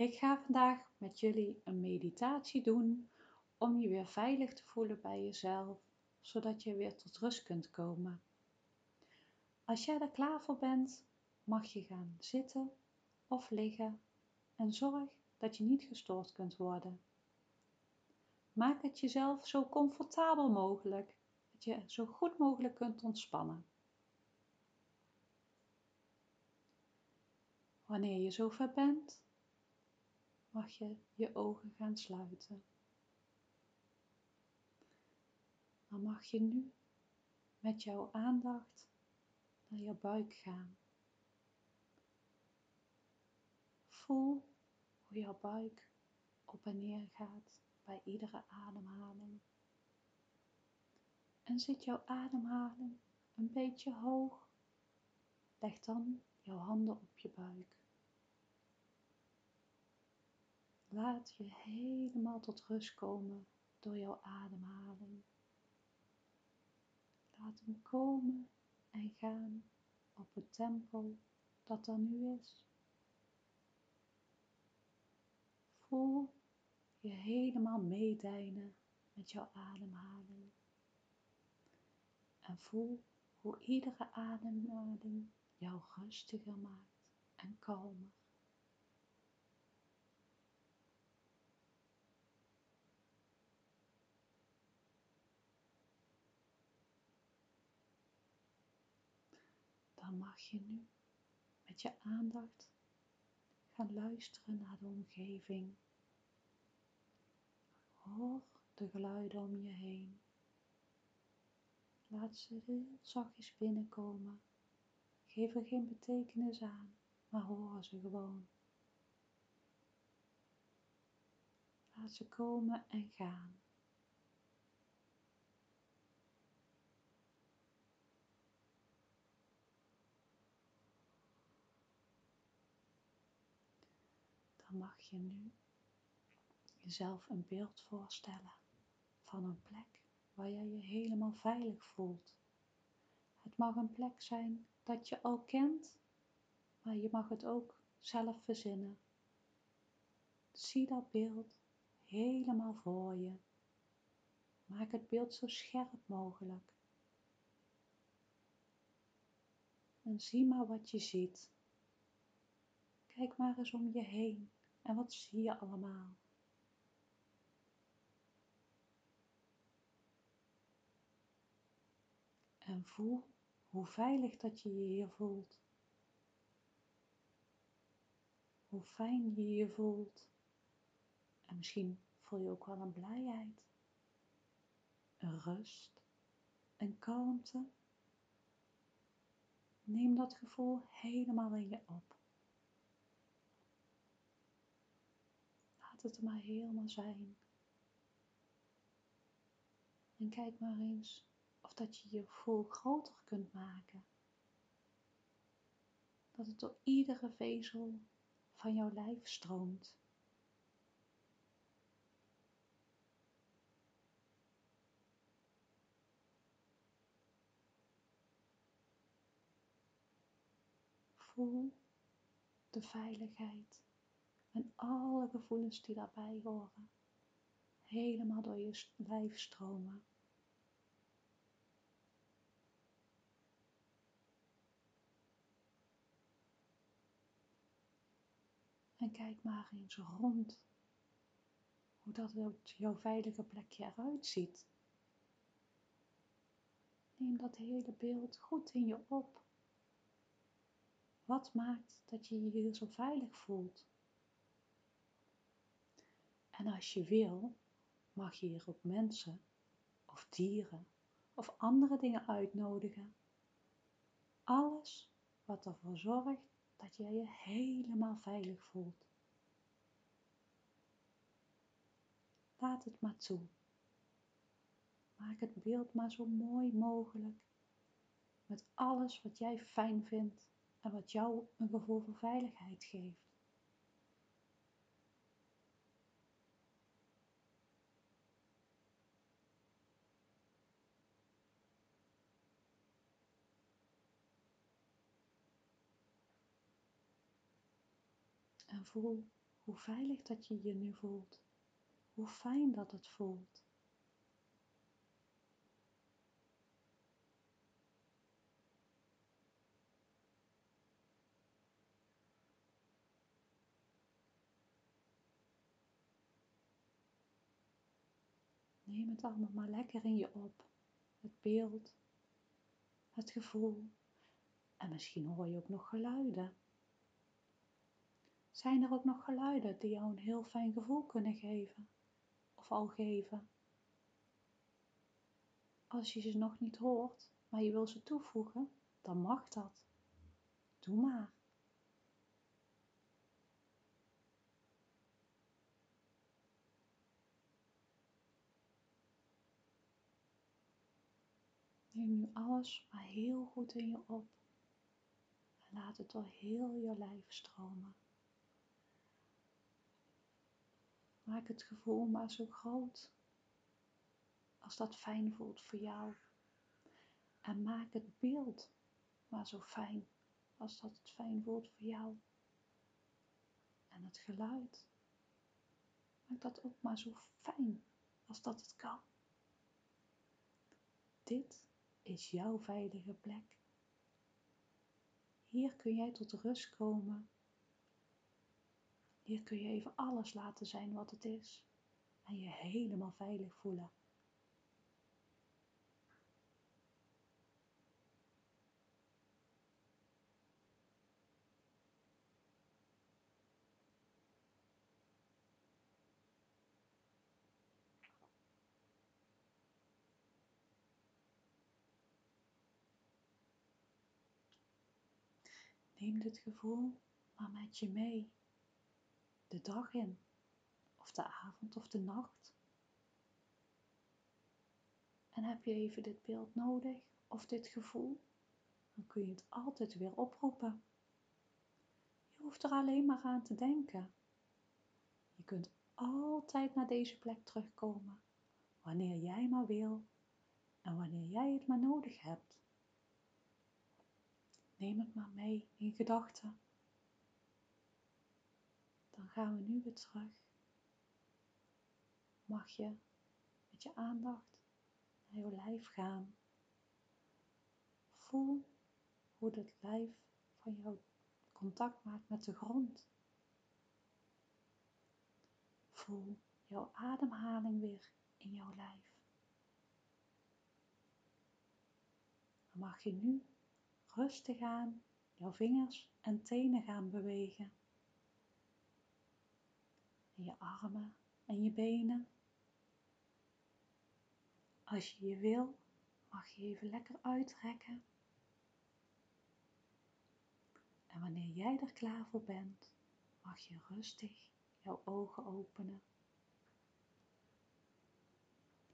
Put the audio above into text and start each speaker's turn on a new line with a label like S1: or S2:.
S1: Ik ga vandaag met jullie een meditatie doen om je weer veilig te voelen bij jezelf, zodat je weer tot rust kunt komen. Als jij er klaar voor bent, mag je gaan zitten of liggen en zorg dat je niet gestoord kunt worden. Maak het jezelf zo comfortabel mogelijk, dat je zo goed mogelijk kunt ontspannen. Wanneer je zover bent, mag je je ogen gaan sluiten. Dan mag je nu met jouw aandacht naar je buik gaan. Voel hoe jouw buik op en neer gaat bij iedere ademhaling. En zit jouw ademhaling een beetje hoog, leg dan jouw handen op je buik. Laat je helemaal tot rust komen door jouw ademhaling. Laat hem komen en gaan op het tempo dat er nu is. Voel je helemaal meedijnen met jouw ademhaling. En voel hoe iedere ademhaling jou rustiger maakt en kalmer. Dan mag je nu met je aandacht gaan luisteren naar de omgeving. Hoor de geluiden om je heen. Laat ze heel zachtjes binnenkomen. Geef er geen betekenis aan, maar hoor ze gewoon. Laat ze komen en gaan. dan mag je nu jezelf een beeld voorstellen van een plek waar jij je helemaal veilig voelt. Het mag een plek zijn dat je al kent, maar je mag het ook zelf verzinnen. Zie dat beeld helemaal voor je. Maak het beeld zo scherp mogelijk. En zie maar wat je ziet. Kijk maar eens om je heen. En wat zie je allemaal? En voel hoe veilig dat je je hier voelt. Hoe fijn je je voelt. En misschien voel je ook wel een blijheid, een rust, een kalmte. Neem dat gevoel helemaal in je op. laat het er maar helemaal zijn. En kijk maar eens of dat je je gevoel groter kunt maken. Dat het door iedere vezel van jouw lijf stroomt. Voel de veiligheid en alle gevoelens die daarbij horen, helemaal door je lijf stromen. En kijk maar eens rond hoe dat jouw veilige plekje eruit ziet. Neem dat hele beeld goed in je op. Wat maakt dat je je hier zo veilig voelt? En als je wil, mag je hier ook mensen of dieren of andere dingen uitnodigen. Alles wat ervoor zorgt dat jij je helemaal veilig voelt. Laat het maar toe. Maak het beeld maar zo mooi mogelijk met alles wat jij fijn vindt en wat jou een gevoel van veiligheid geeft. Voel hoe veilig dat je je nu voelt, hoe fijn dat het voelt. Neem het allemaal maar lekker in je op. Het beeld, het gevoel en misschien hoor je ook nog geluiden. Zijn er ook nog geluiden die jou een heel fijn gevoel kunnen geven of al geven? Als je ze nog niet hoort, maar je wil ze toevoegen, dan mag dat. Doe maar. Neem nu alles maar heel goed in je op en laat het door heel je lijf stromen. Maak het gevoel maar zo groot als dat fijn voelt voor jou. En maak het beeld maar zo fijn als dat het fijn voelt voor jou. En het geluid, maak dat ook maar zo fijn als dat het kan. Dit is jouw veilige plek. Hier kun jij tot rust komen. Hier kun je even alles laten zijn wat het is en je helemaal veilig voelen. Neem dit gevoel maar met je mee, de dag in, of de avond of de nacht. En heb je even dit beeld nodig of dit gevoel, dan kun je het altijd weer oproepen. Je hoeft er alleen maar aan te denken. Je kunt altijd naar deze plek terugkomen, wanneer jij maar wil en wanneer jij het maar nodig hebt. Neem het maar mee in gedachten. Dan gaan we nu weer terug. Mag je met je aandacht naar je lijf gaan. Voel hoe het lijf van jou contact maakt met de grond. Voel jouw ademhaling weer in jouw lijf. Mag je nu rustig aan jouw vingers en tenen gaan bewegen. Je armen en je benen. Als je je wil, mag je even lekker uitrekken. En wanneer jij er klaar voor bent, mag je rustig jouw ogen openen.